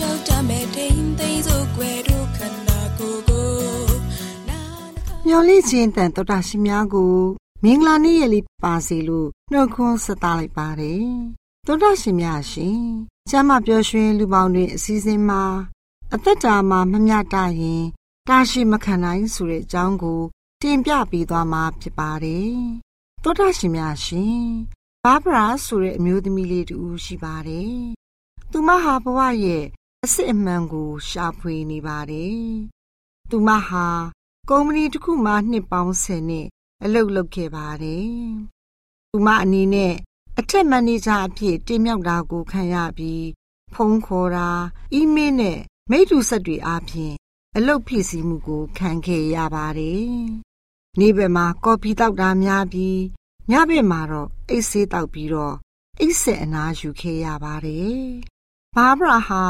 လျှောက်တမဲ့ထိန်သိမ်းစို့ွယ်တို့ခန္ဓာကိုယ်ကိုမျော်လင့်ခြင်းတန်တော်တာရှင်များကိုမင်္ဂလာနေ့ရက်လေးပါစေလို့နှုတ်ခွန်းဆက်သလိုက်ပါတယ်တော်တာရှင်များရှင်ကျမ်းမာပျော်ရွှင်လူပေါင်းတွေအစည်းအဝေးမှာအသက်တာမှာမမျှတရင်တာရှိမခံနိုင်ဆိုတဲ့အကြောင်းကို တင်ပြပေးသွားမှာဖြစ်ပါတယ်တော်တာရှင်များရှင်ဘာဘရာဆိုတဲ့အမျိုးသမီးလေးတူရှိပါတယ်သူမဟာဘဝရဲ့ အစ်စ်အမှန်ကို ရှာဖွေနေပါတယ်။သူမဟာကုမ္ပဏီတစ်ခုမှနှစ်ပေါင်း10နှစ်အလုပ်လုပ်ခဲ့ပါတယ်။သူမအနေနဲ့အထက်မန်နေဂျာအဖြစ်တင်မြှောက်တာကိုခံရပြီးဖုန်းခေါ်တာအီးမေးလ်နဲ့မိတ္တူဆက်တွေအားဖြင့်အလုပ်ဖြစ်စီမှုကိုခံခဲ့ရပါတယ်။နေ့ဘက်မှာကော်ဖီတောက်တာများပြီးညဘက်မှာတော့အိတ်ဆေးတောက်ပြီးတော့အိတ်ဆက်အနားယူခဲ့ရပါတယ်။ဘာဘရာဟာ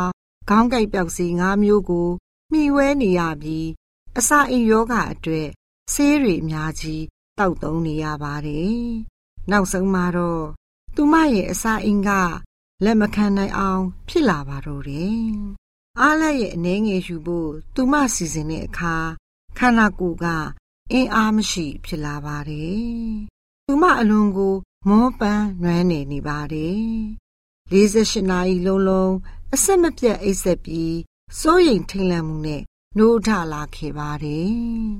ခေါင်းကိုက်ပြောက်စီ၅မျိုးကိုမှီဝဲနေရပြီးအစာအိမ်ယောဂအတွက်ဆေးတွေအများကြီးတောက်သုံးနေရပါတယ်။နောက်ဆုံးမှာတော့သူမရဲ့အစာအိမ်ကလက်မခံနိုင်အောင် ဖြစ်လာပါတော့တယ်။အားလက်ရဲ့အနေငယ်ယူဖို့သူမစီစဉ်တဲ့အခါခန္ဓာကိုယ်ကအင်းအားမရှိဖြစ်လာပါတယ်။သူမအလွန်ကိုမောပန်းနွမ်းနေနေပါတယ်။48နာရီလုံးလုံး အဆက်မပြတ်အိပ်ဆက်ပြီးစိုးရိမ်ထိတ်လန့်မှုနဲ့နှိုးထလာခဲ့ပါတယ်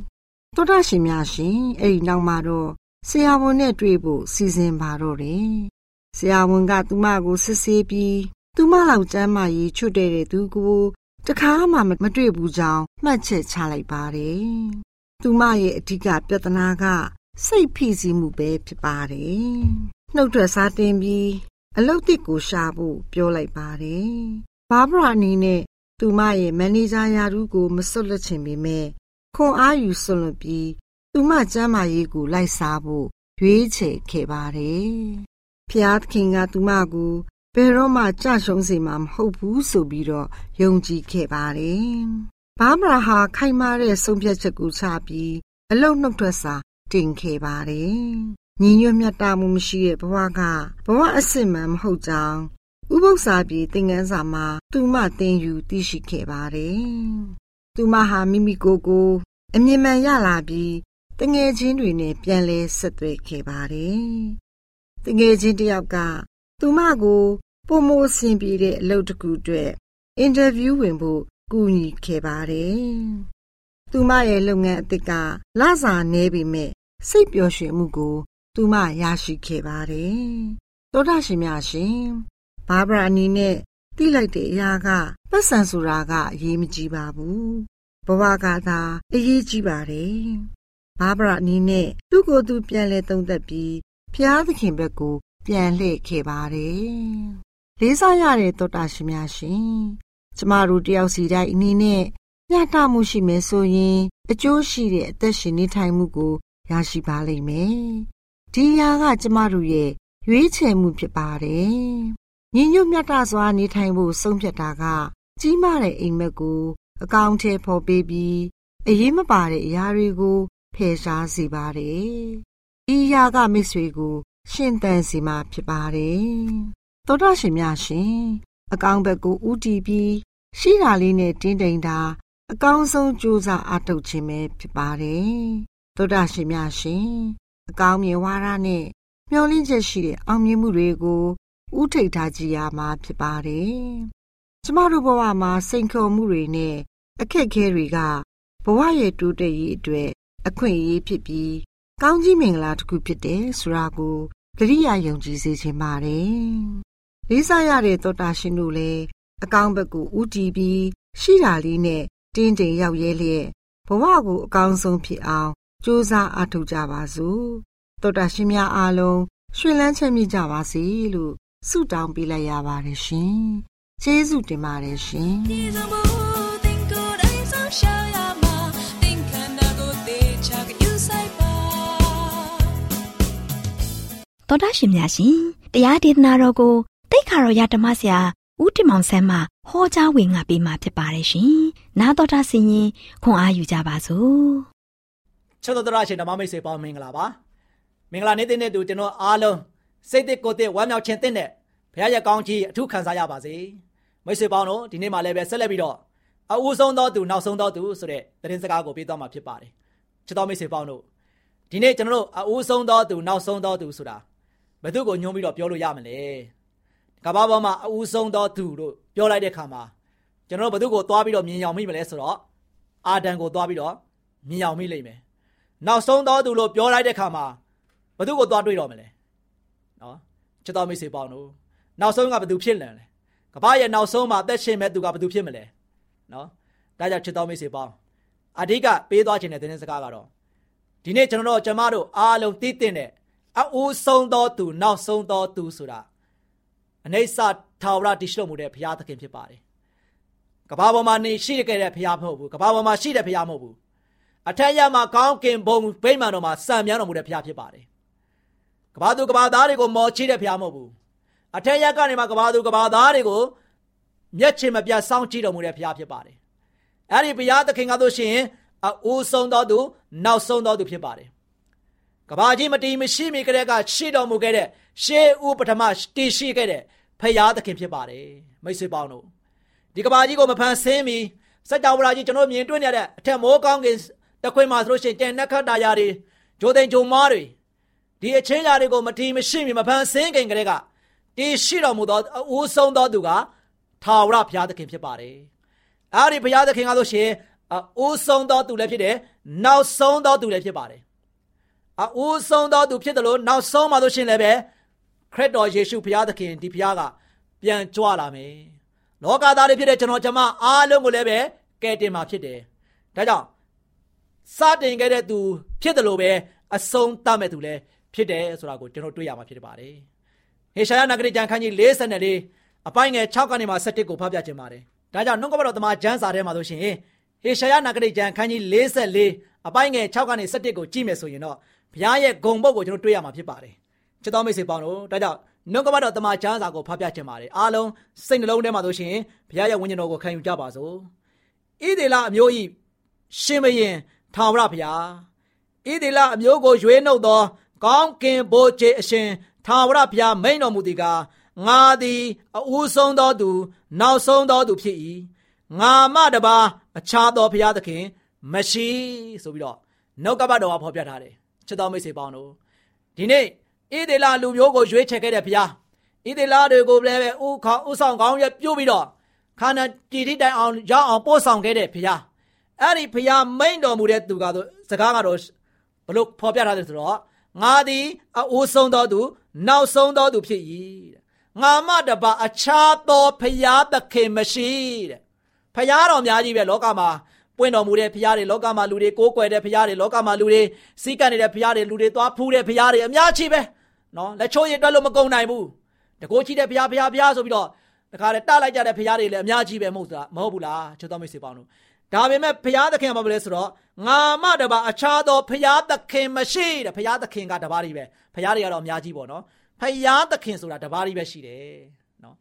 ။သောတာရှင်များရှင်အဲ့ဒီနောက်မှာတော့ဆရာဝန်နဲ့တွေ့ဖို့စီစဉ်ပါတော့တယ်။ဆရာဝန်ကသူမကိုစစ်ဆေးပြီးသူမလောက်ကျမ်းမာရေးချွတ်တဲ့သူကိုတခါမှမတွေ့ဘူးကြောင်းမှတ်ချက်ချလိုက်ပါတယ်။သူမရဲ့အဓိကပြဿနာကစိတ်ဖိစီးမှုပဲဖြစ်ပါတယ်။နှုတ်ထွက်စားတင်ပြီး အလုတ်တစ်ကိုရှာဖို့ပြောလိုက်ပါတယ်။ဘာဘရာအနေနဲ့သူမရဲ့မန်နေဂျာယာရုကိုမစွတ်လက်ချင်ပေမဲ့ခွန်အားယူစွန့်လွတ်ပြီးသူမကျမ်းမာရေးကိုလိုက်စားဖို့ရွေးချယ်ခဲ့ပါတယ်။ဖျားသခင်ကသူမကိုဘယ်တော့မှကြရှုံးစေမှာမဟုတ်ဘူးဆိုပြီးတော့ယုံကြည်ခဲ့ပါတယ်။ဘာဘရာဟာခိုင်မာတဲ့ဆုံးဖြတ်ချက်ကိုချပြီးအလုတ်နှုတ်ထွက်စာတင်ခဲ့ပါတယ် ညီညွတ်မြတ်တာမှုမရှိတဲ့ဘဝကဘဝအစစ်မှန်မဟုတ်ကြောင်းဥပု္ပ္ပစာပြေသင်ခန်းစာမှာသူမသင်ယူသိရှိခဲ့ပါတယ်သူမဟာမိမိကိုယ်ကို အမြင်မှန်ရလာပြီးတငယ်ချင်းတွေနဲ့ပြန်လဲဆက်သွယ်ခဲ့ပါတယ်။တငယ်ချင်းတယောက်က သူမကိုပုံမိုးဆင်ပြေတဲ့အလုပ်တစ်ခုအတွက်အင်တာဗျူးဝင်ဖို့ကူညီခဲ့ပါတယ်။သူမရဲ့လုပ်ငန်းအသစ်ကလစာနည်းပေမဲ့စိတ်ပျော်ရွှင်မှုကို သူမရရှိခဲ့ပါတယ်။သောတာရှင်များရှင်ဘာဘရာအနေနဲ့တိလိုက်တဲ့အရာကပတ်စံဆိုတာကအရေးမကြီးပါဘူး။ဘဝကသာအရေးကြီးပါတယ်။ဘာဘရာအနေနဲ့သူ့ကိုယ်သူပြန်လဲသုံးသက်ပြီးဖျားသခင်ဘက်ကို ပြန်လှည့်ခဲ့ပါတယ်။လေးစားရတဲ့သောတာရှင်များရှင်။ကျမတို့တယောက်စီတိုင်းအနေနဲ့ညတာမှုရှိမယ်ဆိုရင် အကျိုးရှိတဲ့အသက်ရှင်နေထိုင်မှုကိုရရှိပါလိမ့်မယ်။ ဒီရာကကျမတို့ရဲ့ရွေးချယ်မှုဖြစ်ပါတယ်။ညီညွတ်မြတ်တာစွာနေထိုင်ဖို့ဆုံးဖြတ်တာက ကြီးမားတဲ့အိမ်မက်ကိုအကောင့်ထဲပေါ်ပေးပြီးအရေးမပါတဲ့အရာတွေကိုဖယ်ရှားစေပါတယ်။ဤရာကမိတ်ဆွေကိုရှင်သန်စီမှာဖြစ်ပါတယ်။သောတာရှင်များရှင်အကောင့်ဘက်ကိုဥတီပြီးရှိတာလေးနဲ့တင်းတိမ်တာအကောင်းဆုံးကြိုးစားအားထုတ်ခြင်းပဲဖြစ်ပါတယ်။သောတာရှင်များရှင် အကောင်းမြင်ဝါဒနဲ့မျှော်လင့်ချက်ရှိတဲ့အောင်မြင်မှုတွေကိုဥထိတ်ထားကြရမှာဖြစ်ပါတယ်။ကျမတို့ဘဝမှာစိန်ခေါ်မှုတွေနဲ့အခက်အခဲတွေကဘဝရဲ့တိုးတက်ရေးအတွက်အခွင့်အရေးဖြစ်ပြီးကောင်းကြီးမင်္ဂလာတစ်ခုဖြစ်တယ်ဆိုတာကိုတတိယယုံကြည်စေချင်ပါတယ်။လေးစားရတဲ့သောတာရှင်တို့လည်းအကောင်းဘက်ကိုဥတီပြီးရှိတာလေးနဲ့တင်းတိမ်ရောက်ရဲလျက်ဘဝကိုအကောင်းဆုံးဖြစ်အောင် ကြိုးစားအားထုတ်ကြပါစို့တောတာရှင်များအားလုံးရွှင်လန်းချမ်းမြေ့ကြပါစေလို့ဆုတောင်းပေးလိုက်ရပါတယ်ရှင်ကျေးဇူးတင်ပါတယ်ရှင်တော်တာရှင်များရှင်တရားဒေသနာတော်ကိုတိတ်ခါတော်ရဓမ္မဆရာဦးတင်မောင်ဆန်းမှဟောကြားဝင်ငါပေးมาဖြစ်ပါတယ်ရှင်။နာတော်တာဆင်ရင်ခွန်အားယူကြပါစို့။ ချစ်တော်တော်ရှင်ဓမ္မမိတ်ဆွေပေါင်းမင်္ဂလာပါ။မင်္ဂလာနေ့တဲ့တူကျွန်တော်အားလုံးစိတ်တစ်ကိုယ်တစ်ဝမ်းမြောက်ခြင်းတဲ့နဲ့ဘုရားရဲ့ကောင်းချီးအထူးခံစားရပါစေ။မိတ်ဆွေပေါင်းတို့ဒီနေ့မှလည်းပဲဆက်လက်ပြီးတော့အဦးဆုံးသောသူနောက်ဆုံးသောသူဆိုတဲ့သတင်းစကားကိုပေးသွားမှာဖြစ်ပါတယ်။ချစ်တော်မိတ်ဆွေပေါင်းတို့ဒီနေ့ကျွန်တော်တို့အဦးဆုံးသောသူနောက်ဆုံးသောသူဆိုတာဘယ်သူကိုညွှန်းပြီးတော့ပြောလို့ရမလဲ။ကဘာပေါ်မှာအဦးဆုံးသောသူလို့ပြောလိုက်တဲ့ခါမှာကျွန်တော်တို့ဘသူကိုသွားပြီးတော့မြင်ရောက်မိမလဲဆိုတော့အာဒံကိုသွားပြီးတော့မြင်ရောက်မိလိမ့်မယ်။ နောက်ဆုံးသောသူလို့ပြောလိုက်တဲ့ခါမှာဘသူကိုသွားတွေ့တော့မလဲ။နော်ချစ်တော်မိတ်ဆွေပေါင်းတို့နောက်ဆုံးကဘသူဖြစ်လန်လဲ။ကဘာရဲ့နောက်ဆုံးမှာအသက်ရှင်မဲ့သူကဘသူဖြစ်မလဲ။နော်ဒါကြောင့်ချစ်တော်မိတ်ဆွေပေါင်းအဓိကပေးသွားခြင်းတဲ့သတင်းစကားကတော့ဒီနေ့ကျွန်တော်တို့ကျမတို့အားလုံးသိတဲ့အအူဆုံးသောသူနောက်ဆုံးသောသူဆိုတာအနေဆာထာဝရတည်ရှိမှုတဲ့ဘုရားသခင်ဖြစ်ပါတယ်။ကဘာပေါ်မှာနေရှိခဲ့တဲ့ဘုရားမဟုတ်ဘူး။ကဘာပေါ်မှာရှိတဲ့ဘုရားမဟုတ်ဘူး။ အထက်ရမှာကောင်းကင်ဘုံဗိမာန်တော်မှာစံမြန်းတော်မူတဲ့ဘုရားဖြစ်ပါတယ်။ကဘာသူကဘာသားတွေကိုမော်ချိတဲ့ဘုရားမဟုတ်ဘူး။အထက်ရကနေမှာကဘာသူကဘာသားတွေကိုမျက်ခြေမပြတ်စောင့်ကြည့်တော်မူတဲ့ဘုရားဖြစ်ပါတယ်။အဲ့ဒီဘုရားသခင်ကဆိုရှင်အိုးဆုံးတော်သူနောက်ဆုံးတော်သူဖြစ်ပါတယ်။ကဘာကြီးမတီးမရှိမိကြတဲ့ကရှိတော်မူခဲ့တဲ့ရှေးဦးပထမတည်ရှိခဲ့တဲ့ဖရာသခင်ဖြစ်ပါတယ်မိတ်ဆွေပေါင်းတို့ဒီကဘာကြီးကိုမဖန်ဆင်းမီစัจ java ကြီးကျွန်တော်မြင်တွေ့နေတဲ့အထက်မိုးကောင်းကင် တခွင်မှာဆိုလို့ရှိရင်ကျန်နှက်ခတ်တာယာတွေဂျိုသိန်ဂျုံမားတွေဒီအချင်းရာတွေကိုမထီမရှိမီမဖန်ဆင်းခင်ကလေးကတည်ရှိတော်မူသောအဦးဆုံးသောသူကထာဝရဘုရားသခင်ဖြစ်ပါတယ်အဲ့ဒီဘုရားသခင်ကဆိုရှင်အဦးဆုံးသောသူလည်းဖြစ်တယ်နောက်ဆုံးသောသူလည်းဖြစ်ပါတယ်အဦးဆုံးသောသူဖြစ်တယ်လို့နောက်ဆုံးမှာဆိုရှင်လည်းပဲခရစ်တော်ယေရှုဘုရားသခင်ဒီဘုရားကပြန်ကြွလာမယ်လောကသားတွေဖြစ်တဲ့ကျွန်တော်ကျမအားလုံးကိုလည်းပဲကယ်တင်မှာဖြစ်တယ်ဒါကြောင့် စတင်ခဲ့တဲ့သူဖြစ်တယ်လို့ပဲအဆုံးသတ်မဲ့သူလည်းဖြစ်တယ်ဆိုတာကိုကျွန်တော်တွေ့ရမှာဖြစ်ပါတယ်ဟေရှာယနဂရိကျမ်းခန်းကြီး54အပိုင်းငယ်6ကနေမှ7ကိုဖတ်ပြခြင်းပါတယ်ဒါကြောင့်နှုတ်ကပတော်တမန်ကျမ်းစာထဲမှာဆိုရှင်ဟေရှာယနဂရိကျမ်းခန်းကြီး54အပိုင်းငယ်6ကနေ7ကိုကြည့်မယ်ဆိုရင်တော့ဘုရားရဲ့ဂုံပုတ်ကိုကျွန်တော်တွေ့ရမှာဖြစ်ပါတယ်ချစ်တော်မိတ်ဆွေပေါင်းတို့ဒါကြောင့်နှုတ်ကပတ်တော်တမန်ကျမ်းစာကိုဖတ်ပြခြင်းပါတယ်အားလုံးစိတ်နှလုံးထဲမှာဆိုရှင်ဘုရားရဲ့ဝိညာဉ်တော်ကိုခံယူကြပါစို့ဣဒေလအမျိုးဤရှင်မရင် ထာဝရဘုရားဣဒေလအမျိုးကိုရွေးနှုတ်သော ကောင်းကင်ဘိုးခြေအရှင်ထာဝရဘုရားမိန်တော်မူသည်ကားငါသည်အဦးဆုံးသောသူ နောက်ဆုံးသောသူဖြစ်၏ငါမတပါအခြားသောဘုရားသခင် မရှိဆိုပြီးတော့နှုတ်ကပတ်တော်ကဖော်ပြထားတယ်ချစ်တော်မိတ်ဆွေပေါင်းတို့ဒီနေ့ဣဒေလလူမျိုးကိုရွေးချယ်ခဲ့တဲ့ဘုရားဣသေလတွေကိုလည်းပဲဥခေါဥဆောင်ကောင်းရပြုတ်ပြီးတော့ခန္ဓာကြည်တိတိုင်အောင်ရောက်အောင်ပို့ဆောင်ခဲ့တဲ့ဘုရား အဲ့ဒီဘုရားမိန်တော်မူတဲ့သူကတော့စကားကတော့ဘလို့ဖော်ပြထားတယ်ဆိုတော့ငါသည်အိုးဆုံးသောသူနောက်ဆုံးသောသူဖြစ်၏ငါမတပါအခြားသောဘုရားသခင်မရှိတဲ့ဘုရားတော်များကြီးပဲလောကမှာပွင့်တော်မူတဲ့ဘုရားတွေလောကမှာလူတွေကိုးကွယ်တဲ့ဘုရားတွေလောကမှာလူတွေစီးကပ်နေတဲ့ဘုရားတွေလူတွေသွားဖူးတဲ့ဘုရားတွေအများကြီးပဲနော်လက်ချိုးရည်တွက်လို့မကုန်နိုင်ဘူးတကိုးချီတဲ့ဘုရားဘုရားဘုရားဆိုပြီးတော့တခါတည်းတလိုက်ကြတဲ့ဘုရားတွေလည်းအများကြီးပဲမဟုတ်လားမဟုတ်ဘူးလားချစ်တော်မိတ်ဆွေပေါင်းတို့ ဒါပေမဲ့ဘုရားသခင်ဘာလဲဆိုတော့ငါမတပါအခြားသောဘုရားသခင်မရှိတဲ့ဘုရားသခင်ကတပါးကြီးပဲဘုရားတွေကတော့အများကြီးပေါ့နော်ဘုရားသခင်ဆိုတာတပါးကြီးပဲရှိတယ်နော်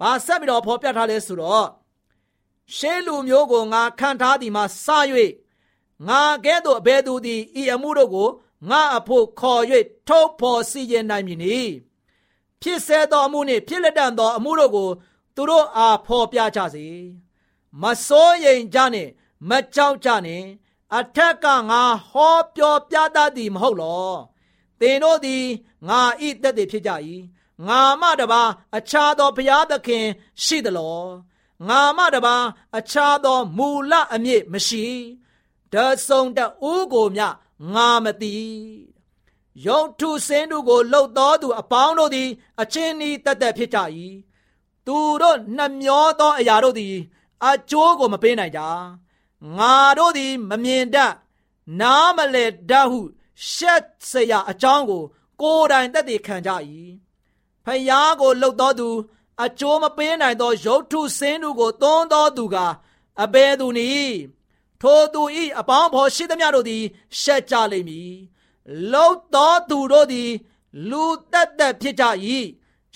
ဘာဆက်ပြီးတော့ဖော်ပြထားလဲဆိုတော့ရှေးလူမျိုးကိုငါခံထားသည်မှာစ၍ငါကဲ့သို့အဘယ်သူသည်ဤအမှုတို့ကိုငါအဖို့ခေါ်၍ထုတ်ဖော်စီရင်နိုင်မည်နီဖြစ်ဆဲသောအမှုနှင့်ဖြစ်လက်တန်သောအမှုတို့ကိုသူတို့အားဖော်ပြကြစေ မစိုးရိမ်ကြနှင့်မကြောက်ကြနှင့်အထက်ကငါဟောပြောပြတတ်သည်မဟုတ်လောသင်တို့သည်ငါဤတက်တည်ဖြစ်ကြ၏ငါမတပါအခြားသောဘုရားသခင်ရှိသလောငါမတပါအခြားသောမူလအမြင့်မရှိတဆုံတဦးကိုမြငါမသိယုံထုစင်းတို့ကိုလှုပ်တော်သူအပေါင်းတို့သည် အချင်းဤတသက်ဖြစ်ကြ၏သူတို့နှမျောသောအရာတို့သည် အကျိုးကိုမပေးနိုင်ကြငါတို့သည်မမြင်တတ်နားမလည်တတ်ဟုရှက်စရာအကြောင်းကို ကိုယ်တိုင်သက်သေခံကြ၏ဖယားကိုလှုပ်တော်သူ အကျိုးမပေးနိုင်သောရုတ်ထုစင်းသူကိုသွန်းတော်သူကအဘယ်သူနည်းထိုသူဤအပေါင်းဖော်ရှိသမျှတို့သည် ရှက်ကြလိမ့်မည်လှုပ်တော်သူတို့သည် လူတက်တက်ဖြစ်ကြ၏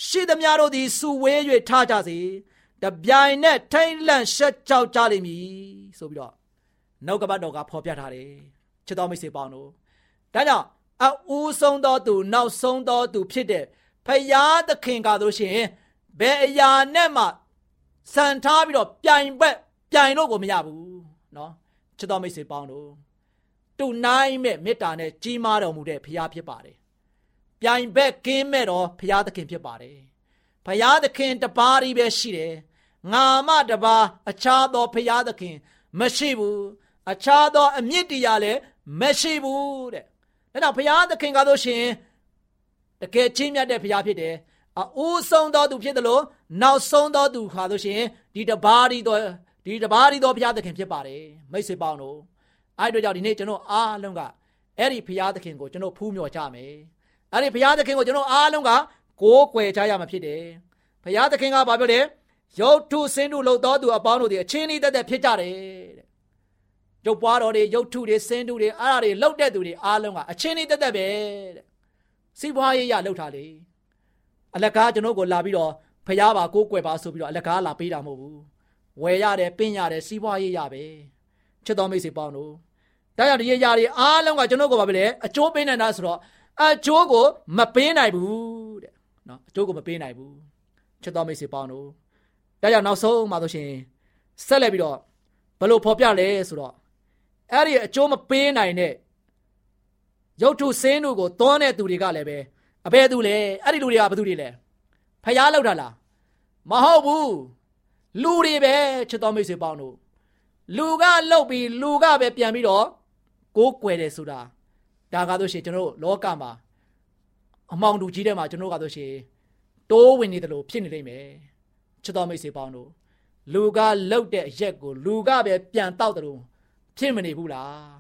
ရှိသမျှတို့သည်စုဝေး၍ထားကြစေ။ တပြိုင်နက်ထိမ့်လန့်ရှက်ကြောက်ကြလိမ့်မည်ဆိုပြီးတော့နှုတ်ကပတ်တော်ကဖော်ပြထားတယ်ချစ်တော်မိတ်ဆွေပေါင်းတို့ဒါကြောင့်အဦးဆုံးသောသူနောက်ဆုံးသောသူဖြစ်တဲ့ဖယားသခင်ကားလို့ရှိရင်ဘယ်အရာနဲ့မှစံထားပြီးတော့ပြိုင်ဘက်ပြိုင်လို့ကိုမရဘူးเนาะချစ်တော်မိတ်ဆွေပေါင်းတို့တူနိုင်မဲ့မေတ္တာနဲ့ကြီးမားတော်မူတဲ့ဖယားဖြစ်ပါတယ်ပြိုင်ဘက်ကင်းမဲ့တော်ဖယားသခင်ဖြစ်ပါတယ်ဖယားသခင်တပါးကြီးပဲရှိတယ် ငါမတပါအခြားသောဖယားသခင် မရှိဘူးအခြားသောအမြင့်တရားလည်းမရှိဘူးတဲ့ဒါကြောင့်ဖယားသခင်ကားလို့ရှင်တကယ်ချင်းမြတ်တဲ့ဖယားဖြစ်တယ်အိုးဆုံးသောသူဖြစ်တယ်လို့နောက်ဆုံးသောသူခါလို့ရှင်ဒီတပါးဒီတော့ဒီတပါးဒီတော့ဘုရားသခင်ဖြစ်ပါတယ်မိတ်ဆွေပေါင်းတို့အဲ့တို့ကြောင့်ဒီနေ့ကျွန်တော်အားလုံးကအဲ့ဒီဘုရားသခင်ကိုကျွန်တော်ဖူးမြော်ကြမယ်အဲ့ဒီဘုရားသခင်ကိုကျွန်တော်အားလုံးကကိုးကွယ်ကြရမှာဖြစ်တယ်ဘုရားသခင်ကဘာပြောလဲ ရုပ်ထုစင်းထုလို့တော်သူအပေါင်းတို့ဒီအချင်းဤတက်တက်ဖြစ်ကြတယ်တဲ့ရုပ်ပွားတော်တွေရုပ်ထုတွေစင်းထုတွေအားအားတွေလှုပ်တဲ့သူတွေအားလုံးကအချင်းဤတက်တက်ပဲတဲ့စီးပွားရေးရလှုပ်တာလေအလကားကျွန်တော်ကိုလာပြီးတော့ဖျားပါကိုးကွယ်ပါဆိုပြီးတော့အလကားလာပေးတာမဟုတ်ဘူးဝယ်ရတယ်ပင့်ရတယ်စီးပွားရေးရပဲချစ်တော်မိတ်ဆွေပေါင်းတို့ဒါကြောင့်ဒီရရာတွေအားလုံးကကျွန်တော်ကိုပါပဲလေအကျိုးပေးနိုင်တာဆိုတော့အကျိုးကိုမပေးနိုင်ဘူးတဲ့နော်အကျိုးကိုမပေးနိုင်ဘူးချစ်တော်မိတ်ဆွေပေါင်းတို့ ဒါကြောင့်နောက်ဆုံးမှာဆိုရှင်ဆက်လက်ပြီးတော့ဘယ်လိုဖော်ပြလဲဆိုတော့အဲ့ဒီအကျိုးမပေးနိုင်တဲ့ရုပ်ထုစင်းတို့ကိုသွန်းတဲ့သူတွေကလည်းပဲအဘယ်သူလဲအဲ့ဒီလူတွေကဘယ်သူတွေလဲဖျားလောက်တာလားမဟုတ်ဘူးလူတွေပဲချစ်တော်မိတ်ဆွေပေါင်းတို့လူကလှုပ်ပြီးလူကပဲပြန်ပြီးတော့ကိုးကွယ်တယ်ဆိုတာဒါကားလို့ရှိရင်ကျွန်တော်တို့လောကမှာအမောင်တူကြီးတဲ့မှာကျွန်တော်ကဆိုရှင်တိုးဝင်နေတယ်လို့ဖြစ်နေလိမ့်မယ် ချစ်တော်မိတ်ဆွေပေါင်းတို့လူကလှုပ်တဲ့အရက်ကိုလူကပဲပြန်တောက်တယ်လို့ဖြစ်မနေဘူးလား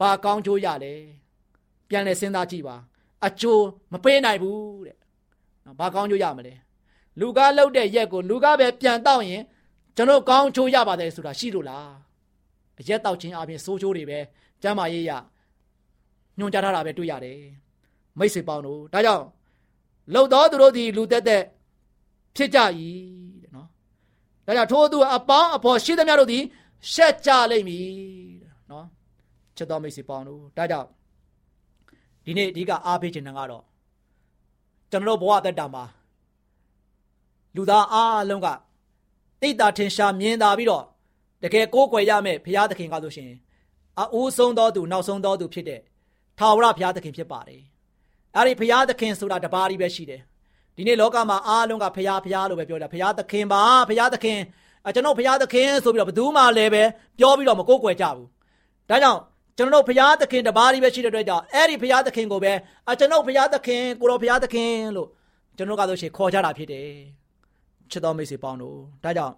ဘာကောင်းချိုးရလဲပြန်လဲစဉ်းစားကြည့်ပါအကျိုးမပေးနိုင်ဘူးတဲ့ဘာကောင်းချိုးရမလဲလူကလှုပ်တဲ့ရက်ကိုလူကပဲပြန်တောက်ရင်ကျွန်တော်ကောင်းချိုးရပါတယ်ဆိုတာရှိလို့လားအရက်တောက်ခြင်းအပြင်စိုးချိုးတွေပဲကျမ်းမာရေးရညွှန်ကြားထားတာပဲတွေ့ရတယ်မိတ်ဆွေပေါင်းတို့ဒါကြောင့်လှုပ်တော်သူတို့ဒီလူတက်တက် ဖြစ်ကြ၏တဲ့နော်ဒါကြောင့်ထိုးသူအပေါင်းအဖော်ရှိသမျှတို့သည်ရှက်ကြလိမ့်မည်တဲ့နော်ချစ်တော်မိတ်ဆွေပေါင်းတို့ဒါကြောင့်ဒီနေ့အဓိကအားပေးခြင်းကတော့ကျွန်တော်ဘဝတက်တာမှာလူသားအားလုံးကတတိတ်တာထင်ရှားမြင်သာပြီးတော့တကယ်ကိုးကွယ်ရမယ်ဘုရားသခင်ကဆိုရှင်အဦးဆုံးသောသူနောက်ဆုံးသောသူဖြစ်တဲ့ထာဝရဘုရားသခင်ဖြစ်ပါတယ်။အဲဒီဘုရားသခင်ဆိုတာတပါးကြီးပဲရှိတယ်။ ဒီနေ့လောကမှာအားလုံးကဘုရားဘုရားလို့ပဲပြောတာဘုရားသခင်ပါဘုရားသခင်ကျွန်တော်ဘုရားသခင်ဆိုပြီးတော့ဘယ်သူမှလည်းပဲပြောပြီးတော့မကိုးကွယ်ကြဘူး။ဒါကြောင့်ကျွန်တော်ဘုရားသခင်တပါးကြီးပဲရှိတဲ့အတွက်ကြောင့်အဲ့ဒီဘုရားသခင်ကိုပဲကျွန်တော်ဘုရားသခင်ကိုတော်ဘုရားသခင်လို့ကျွန်တော်ကဆိုရှင်ခေါ်ကြတာဖြစ်တယ်။ချစ်တော်မိတ်ဆွေပေါင်းတို့ဒါကြောင့်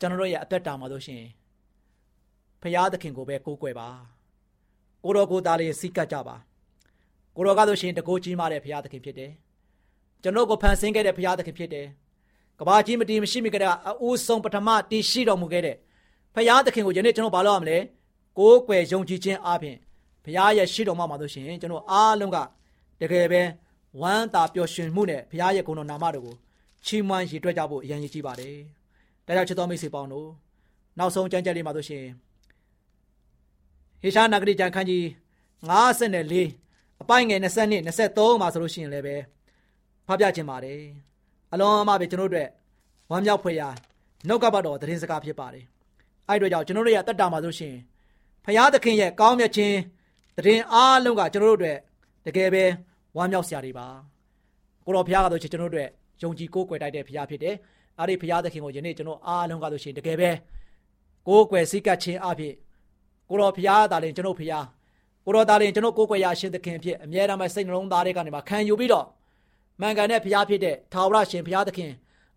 ကျွန်တော်တို့ရဲ့အသက်တာမှာဆိုရှင်ဖရာသခင်ကိုပဲကိုးကွယ်ပါကိုတော်ကိုသားလေးစိတ်ကပ်ကြပါကိုတော်ကဆိုရှင်တကိုးကြီးမားတဲ့ဖရာသခင်ဖြစ်တယ် ကျွန်တော်ကိုဖန်ဆင်းခဲ့တဲ့ဖရာသခင်ဖြစ်တယ်ကဘာကြီးမတီးမရှိမိကြတဲ့အဦးဆုံးပထမတည်ရှိတော်မူခဲ့တဲ့ဖရာသခင်ကိုယနေ့ကျွန်တော်ဘာလုပ်ရမလဲကိုးကွယ်ယုံကြည်ခြင်းအပြင်ဖရာရဲ့ရှိတော်မှာမှာဆိုရှင်ကျွန်တော်အားလုံးကတကယ်ပဲဝမ်းသာပျော်ရွှင်မှုနဲ့ဘုရားရဲ့ဂုဏ်တော်နာမတော်ကိုချီးမွမ်းရည်တွက်ကြဖို့အရင်ကြီးပါတယ်။ဒါကြောင့်ချစ်တော်မိတ်ဆွေပေါင်းတို့နောက်ဆုံးကြံကြက်လေးမှာဆိုရှင်ဟေရှာနဂရီကြံခန်းကြီး54အပိုင်းငယ်22 23မှာဆိုလို့ရှိရင်လည်းပဲ ဖပြခြင်းပါတယ်။အလုံးအမပဲကျွန်တော်တို့ဝမ်းမြောက်ဖွယ်ရာနှုတ်ကပတ်တော်သတင်းစကားဖြစ်ပါတယ်။အဲ့တို့ကြောင့်ကျွန်တော်တို့ရဲ့တက်တာမှာဆိုရှင်ဖရာသခင်ရဲ့ကောင်းမြတ်ခြင်းသတင်းအားလုံးကကျွန်တော်တို့အတွက်တကယ်ပဲဝမ်းမြောက်စရာတွေပါကိုတော်ဘုရားကတော့ကျွန်တော်တို့ယုံကြည်ကိုးကွယ်တိုက်တဲ့ဘုရားဖြစ်တယ်အဲ့ဒီဘုရားသခင်ကိုယနေ့ကျွန်တော်အားလုံးကဆိုရှင်တကယ်ပဲကိုးကွယ်စိတ်ကပ်ခြင်းအဖြစ်ကိုတော်ဘုရားသာလင်ကျွန်တော်ဘုရားကိုတော်သာလင်ကျွန်တော်ကိုးကွယ်ရရှင်သခင်ဖြစ်အမြဲတမ်းစိတ်နှလုံးသားတွေကနေမှခံယူပြီးတော့ မှန်ကန်တဲ့ဘုရားဖြစ်တဲ့ထာဝရရှင်ဘုရားသခင်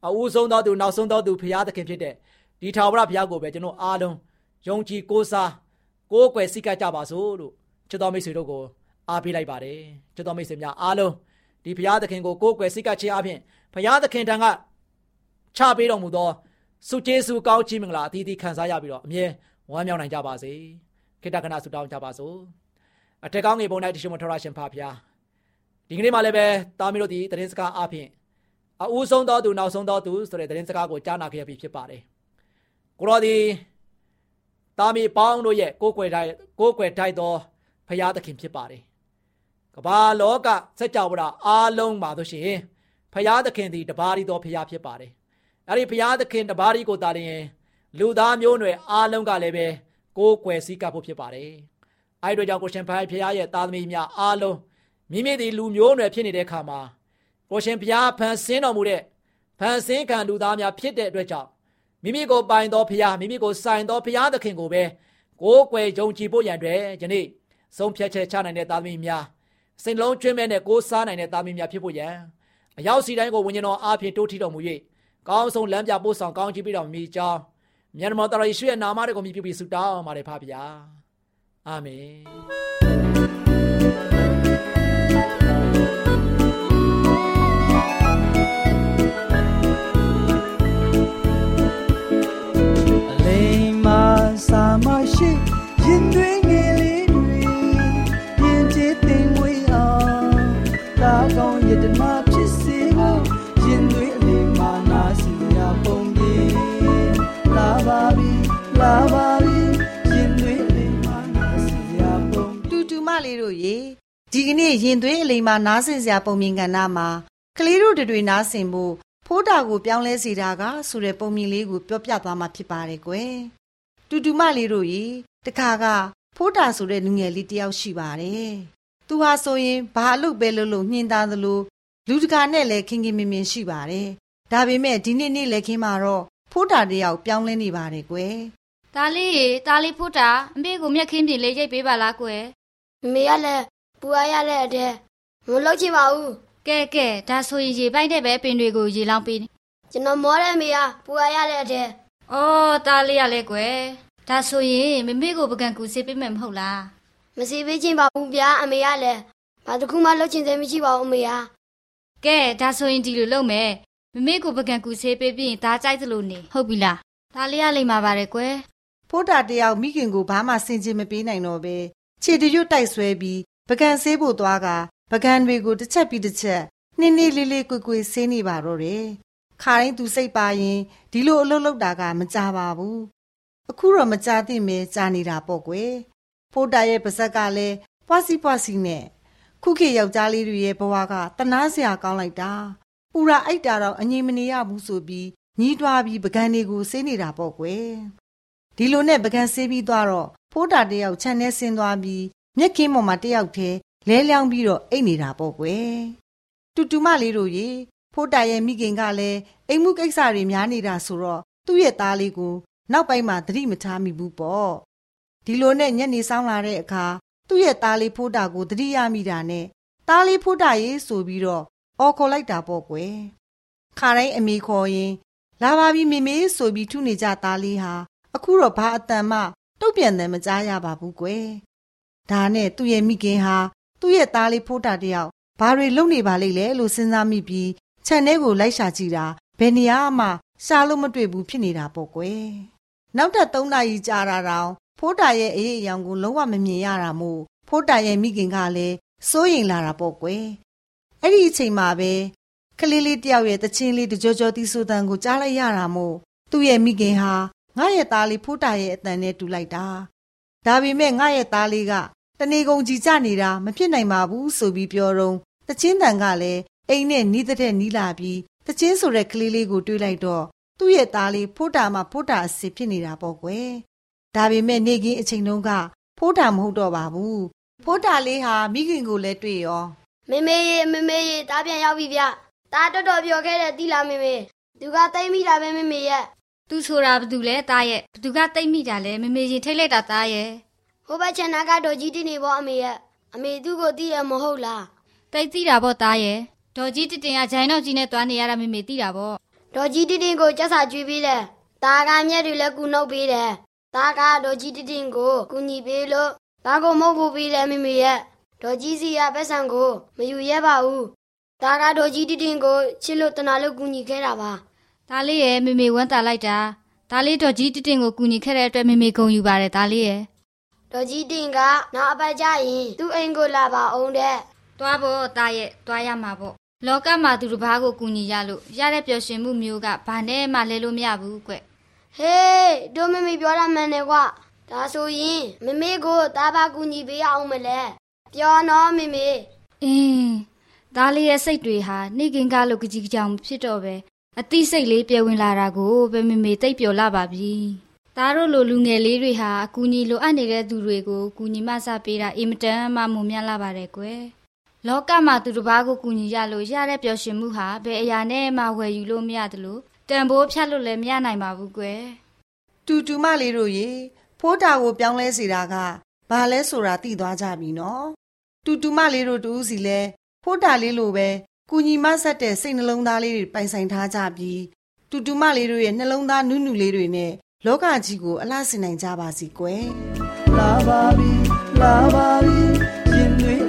အဦးဆုံးသောသူနောက်ဆုံးသောသူဘုရားသခင်ဖြစ်တဲ့ဒီထာဝရဘုရားကိုပဲကျွန်တော်အားလုံးယုံကြည်ကိုးစားကိုးကွယ်စိတ်ကပ်ကြပါစို့လို့ချစ်တော်မိတ်ဆွေတို့ကိုအားပေးလိုက်ပါတယ်ချစ်တော်မိတ်ဆွေများအားလုံးဒီဘုရားသခင်ကိုကိုးကွယ်စိတ်ကခြင်းအပြင်ဘုရားသခင်ထံကချပေးတော်မူသောဆုကျေးဇူးကောင်းချီးမင်္ဂလာအသီးသီးခံစားရပြီးတော့အမြဲဝမ်းမြောက်နိုင်ကြပါစေခိတ္တကနာဆုတောင်းကြပါစို့အထက်ကောင်းငယ်ပုံ၌တရှိမထရရှင်ဖာဖျား ဒီကနေ့မှလည်းပဲတာမီတို့ဒီသတင်းစကားအပြင်အဦးဆုံးသောသူနောက်ဆုံးသောသူဆိုတဲ့သတင်းစကားကိုကြားနာခဲ့ပြီဖြစ်ပါတယ်ကိုရောဒီတာမီပေါင်းတို့ရဲ့ကိုးကွယ်တိုင်းကိုးကွယ်တိုက်သောဖရာသခင်ဖြစ်ပါတယ်ကမ္ဘာလောကစัจ java အားလုံးပါလို့ရှိရင်ဖရာသခင်သည်တပါးရီသောဖရာဖြစ်ပါတယ်အဲ့ဒီဖရာသခင်တပါးရီကိုတာလျင်လူသားမျိုးနွယ်အားလုံးကလည်းပဲကိုးကွယ်စည်းကပ်ဖို့ဖြစ်ပါတယ်အဲ့တို့ကြောင့်ကိုရှင်ဖရာဖရာရဲ့သားသမီးများအားလုံး မိမိသည်လူမျိုးနွယ်ဖြစ်နေတဲ့အခါမှာကိုရှင်ဖရာဖန်ဆင်းတော်မူတဲ့ဖန်ဆင်းခံလူသားများဖြစ်တဲ့အတွက်ကြောင့်မိမိကိုပိုင်သောဖရာမိမိကိုဆိုင်သောဖရာသခင်ကိုပဲကိုးကွယ်ယုံကြည်ဖို့ရန်အတွက်ယနေ့ဆုံးဖြတ်ချက်ချနိုင်တဲ့သားသမီးများစိတ်လုံးကျွင်းမဲ့နဲ့ကိုးစားနိုင်တဲ့သားသမီးများဖြစ်ဖို့ရန်အရောက်စီတိုင်းကိုဝိညာဉ်တော်အားဖြင့်တိုးထီတော်မူ၍ကောင်းဆုံးလမ်းပြပို့ဆောင်ကောင်းချီးပေးတော်မူမိကြောင်းမြန်မောတော်ယေရှုရဲ့နာမတော်ကိုမြည်ပြီးဆုတောင်းပါတယ်ဖပါဗျာအာမင် နေ့ရင်သွေးအလိမ်မာနားဆင်စရာပုံမြင်ကဏ္ဍမှာကလေးတို့တွေနားဆင်ဖို့ဖိုးတာကိုပြောင်းလဲစေတာကဆိုတဲ့ပုံမြင်လေးကိုပြောပြသွားမှာဖြစ်ပါတယ်ကွယ်တူတူမလေးတို့ရေတခါကဖိုးတာဆိုတဲ့လူငယ်လေးတယောက်ရှိပါတယ်။သူဟာဆိုရင်ဘာအလုပ်ပဲလုပ်လို့ညှင်းသားသလိုလူတကာနဲ့လည်းခင်ခင်မင်မင်ရှိပါတယ်။ဒါပေမဲ့ဒီနေ့နေ့လက်ခင်းမှာတော့ဖိုးတာတယောက်ပြောင်းလဲနေပါတယ်ကွယ်။ဒါလေးရေဒါလေးဖိုးတာအမေကိုမျက်ခင်းပြင်လေးရိပ်ပေးပါလားကွယ်။အမေကလည်း ပူရရတဲ့အတဲ့မလုပ်ချင်ပါဘူး။ကဲကဲဒါဆိုရင်ရေပိုက်တဲ့ပဲပင်တွေကိုရေလောင်းပေး။ကျွန်တော်မောတဲ့အမေကပူရရတဲ့အတဲ့။အော်ဒါလေးရလဲကွယ်။ဒါဆိုရင်မမေကိုပကံကူစေးပေးမယ်မဟုတ်လားမစေးပေးခြင်းပါဘူးဗျာအမေကလည်းဘာတခုမှလုပ်ချင်သေးမရှိပါဘူးအမေကကဲဒါဆိုရင်ဒီလိုလုပ်မယ်မမေကိုပကံကူစေးပေးပြီးရင်ဒါကြိုက်သလိုနေဟုတ်ပြီလားဒါလေးရလိမ့်မှာပါတယ်ကွယ်ဖိုးတာတယောက်မိခင်ကိုဘာမှဆင်ခြင်မပေးနိုင်တော့ပဲခြေတရွတ်တိုက်ဆွဲပြီး ပကံဆေးဖို့သွားကပကံတွေကိုတစ်ချက်ပြီးတစ်ချက်နှင်းနှင်းလေးလေးကွယ်ကွယ်ဆေးနေပါတော့တယ်ခါတိုင်းသူစိတ်ပါရင်ဒီလိုအလုပ်လုပ်တာကမကြပါဘူးအခုတော့မကြသင့်ပဲကြာနေတာပေါ့ကွယ်ဖိုးတာရဲ့ပါဇက်ကလည်းပွားစီပွားစီနဲ့ခုခေတ်ယောက်ျားလေးတွေရဲ့ဘဝကတနာစရာကောင်းလိုက်တာပူရာအိုက်တာတော့အငြိမ်မနေရဘူးဆိုပြီးညီးတွားပြီးပကံတွေကိုဆေးနေတာပေါ့ကွယ်ဒီလိုနဲ့ပကံဆေးပြီးသွားတော့ဖိုးတာတယောက်ခြံထဲဆင်းသွားပြီး မျက်ခင်းပေါ်မှာတယောက်တည်းလဲလျောင်းပြီးတော့အိတ်နေတာပေါ့ကွယ်တူတူမလေးတို့ရေဖိုးတာရဲ့မိခင်ကလည်းအိမ်မှုကိစ္စတွေများနေတာဆိုတော့သူ့ရဲ့သားလေးကို နောက်ပိုင်းမှာသတိမထားမိဘူးပေါ့ဒီလိုနဲ့ညနေဆောင်လာတဲ့အခါသူ့ရဲ့သားလေးဖိုးတာကိုသတိရမိတာနဲ့သားလေးဖိုးတာရေးဆိုပြီးတော့အော်ခေါ်လိုက်တာပေါ့ကွယ်ခါတိုင်းအမေခေါ်ရင် လာပါပြီမေမေဆိုပြီးထုနေကြသားလေးဟာအခုတော့ဘာအတန်မှတုတ်ပြန်တယ်မကြားရပါဘူးကွယ် ဒါနဲ့သူ့ရဲ့မိခင်ဟာသူ့ရဲ့သားလေးဖိုးတာတယောက်ဘာတွေလုပ်နေပါလိမ့်လဲလို့စဉ်းစားမိပြီးခြံထဲကိုလိုက်ရှာကြည့်တာဘယ်နေရာမှရှာလို့မတွေ့ဘူးဖြစ်နေတာပေါ့ကွယ်နောက်ထပ်၃နာရီကြာတာတောင်ဖိုးတာရဲ့အေးအယောင်ကိုလုံးဝမမြင်ရတာမို့ဖိုးတာရဲ့မိခင်ကလည်းစိုးရိမ်လာတာပေါ့ကွယ်အဲ့ဒီအချိန်မှာပဲကလေးလေးတယောက်ရဲ့တချင်းလေးတကြောကြောတီးဆိုတန်ကိုကြားလိုက်ရတာမို့သူ့ရဲ့မိခင်ဟာငါရဲ့သားလေးဖိုးတာရဲ့အတန်နဲ့တူလိုက်တာဒါပေမဲ့ငါရဲ့သားလေးက တနေကုန်ကြီးကြနေတာမဖြစ်နိုင်ပါဘူးဆိုပြီးပြောတော့တချင်းတန်ကလည်းအိမ်နဲ့နီးတဲ့နီးလာပြီးတချင်းဆိုတဲ့ကလေးလေးကိုတွေးလိုက်တော့သူ့ရဲ့သားလေးဖိုးတာမှဖိုးတာအစ်စ်ဖြစ်နေတာပေါ့ကွယ်ဒါပေမဲ့နေကင်းအချိန်တုန်းကဖိုးတာမဟုတ်တော့ပါဘူးဖိုးတာလေးဟာမိခင်ကိုလည်းတွေ့ရောမေမေရေမေမေရေတားပြန်ရောက်ပြီဗျတားတော်တော်ပြောခဲ့တယ်တိလားမေမေသူကတိတ်မိတာပဲမေမေရဲ့သူဆိုတာဘသူလဲသားရဲ့ဘသူကတိတ်မိတာလဲမမေရင်ထိတ်လိုက်တာသားရဲ့ ဟိုဘက်ချန်နာကတော့ကြီးတင်နေပေါ့အမေရဲ့အမေသူ့ကိုသိရမဟုတ်လားတိတ်သိတာပေါ့သားရဲ့ဒေါ်ကြီးတတင်ကဂျိုင်းတော့ကြီးနဲ့တွားနေရတာမမေသိတာပေါ့ဒေါ်ကြီးတင်တင်ကိုကြက်စာကျွေးပေးတယ်တာကမြက်တွေလည်းကူနှုတ်ပေးတယ်တာကဒေါ်ကြီးတင်တင်ကိုကူညီပေးလို့တာကိုမဟုတ်ဘူးပေးတယ်မေမေရဲ့ဒေါ်ကြီးစီကပတ်စံကိုမယူရဲပါဘူးတာကဒေါ်ကြီးတင်တင်ကိုချစ်လို့တနာလို့ကူညီခဲ့တာပါသားလေးရဲ့မမေဝမ်းတာလိုက်တာသားလေးဒေါ်ကြီးတတင်ကိုကူညီခဲ့တဲ့အတွက်မမေဂုဏ်ယူပါတယ်သားလေးရဲ့ ဒေါ်ကြီးတင်ကနောက်အပတ်ကျရင်သူ့အိမ်ကိုလာပါအောင်တဲ့တွားဖို့သားရဲ့တွားရမှာပေါ့လောကမှာသူတစ်ပါးကိုကူညီရလို့ရတဲ့ပျော်ရွှင်မှုမျိုးကဘာနဲ့မှလဲလို့မရဘူးကွဟေးတို့မမေပြောတာမှန်တယ်ကွာဒါဆိုရင်မမေကိုတားပါကူညီပေးအောင်မလဲပြောနော်မမေအင်းသားလေးရဲ့စိတ်တွေဟာနေကင်ကားလို့ကြကြီးကြောင်ဖြစ်တော့ပဲအသိစိတ်လေးပြဝင်လာတာကိုပဲမမေတိတ်ပျော်လာပါပြီ သားတို့လိုလူငယ်လေးတွေဟာအကူညီလိုအပ်နေတဲ့သူတွေကိုကူညီမဆပေးတာအင်မတန်မှမုံမြလာပါတယ်ကွယ်လောကမှာသူတစ်ပါးကိုကူညီရလို့ရတဲ့ပျော်ရွှင်မှုဟာဘယ်အရာနဲ့မှဝယ်ယူလို့မရတယ်လို့တန်ဖိုးဖြတ်လို့လည်းမရနိုင်ပါဘူးကွယ်တူတူမလေးတို့ရေဖိုးတာကိုပြောင်းလဲစေတာကဘာလဲဆိုတာသိသွားကြပြီနော်တူတူမလေးတို့တူးစီလဲဖိုးတာလေးလိုပဲကုညီမဆက်တဲ့စိတ်နှလုံးသားလေးတွေပိုင်ဆိုင်ထားကြပြီးတူတူမလေးတို့ရဲ့နှလုံးသားနုနုလေးတွေနဲ့ လောကကြီးကိုအလှဆင်နိုင်ကြပါစီကွယ်လာပါပြီလာပါပြီရင်သွေး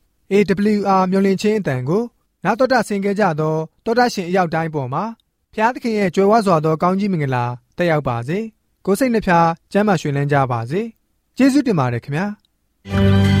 AWR မျော်လင့်ခြင်းအတန်ကိုနာတော်တာဆင် गे ကြတော့တောတာရှင်အရောက်တိုင်းပေါ်မှာဖျားသခင်ရဲ့ကြွယ်ဝစွာသောကောင်းကြီးမင်္ဂလာတက်ရောက်ပါစေကိုယ်စိတ်နှဖျားစမ်းမွှင်လန်းကြပါစေကျေးဇူးတင်ပါတယ်ခင်ဗျာ